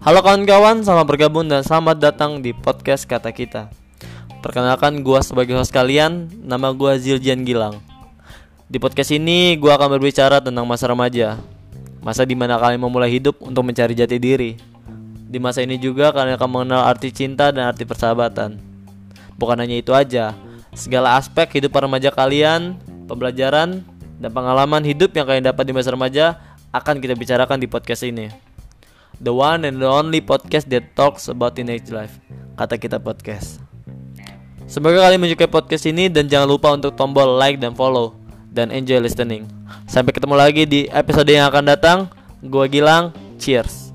Halo kawan-kawan, selamat bergabung dan selamat datang di podcast Kata Kita. Perkenalkan gua sebagai host kalian, nama gua Ziljan Gilang. Di podcast ini gua akan berbicara tentang masa remaja. Masa di mana kalian memulai hidup untuk mencari jati diri. Di masa ini juga kalian akan mengenal arti cinta dan arti persahabatan. Bukan hanya itu aja, segala aspek hidup para remaja kalian, pembelajaran, dan pengalaman hidup yang kalian dapat di masa remaja akan kita bicarakan di podcast ini. The one and the only podcast that talks about teenage life. Kata kita podcast. Semoga kalian menyukai podcast ini Dan jangan lupa untuk tombol like dan follow Dan enjoy listening. Sampai ketemu lagi di episode yang akan datang. Gua Gilang, cheers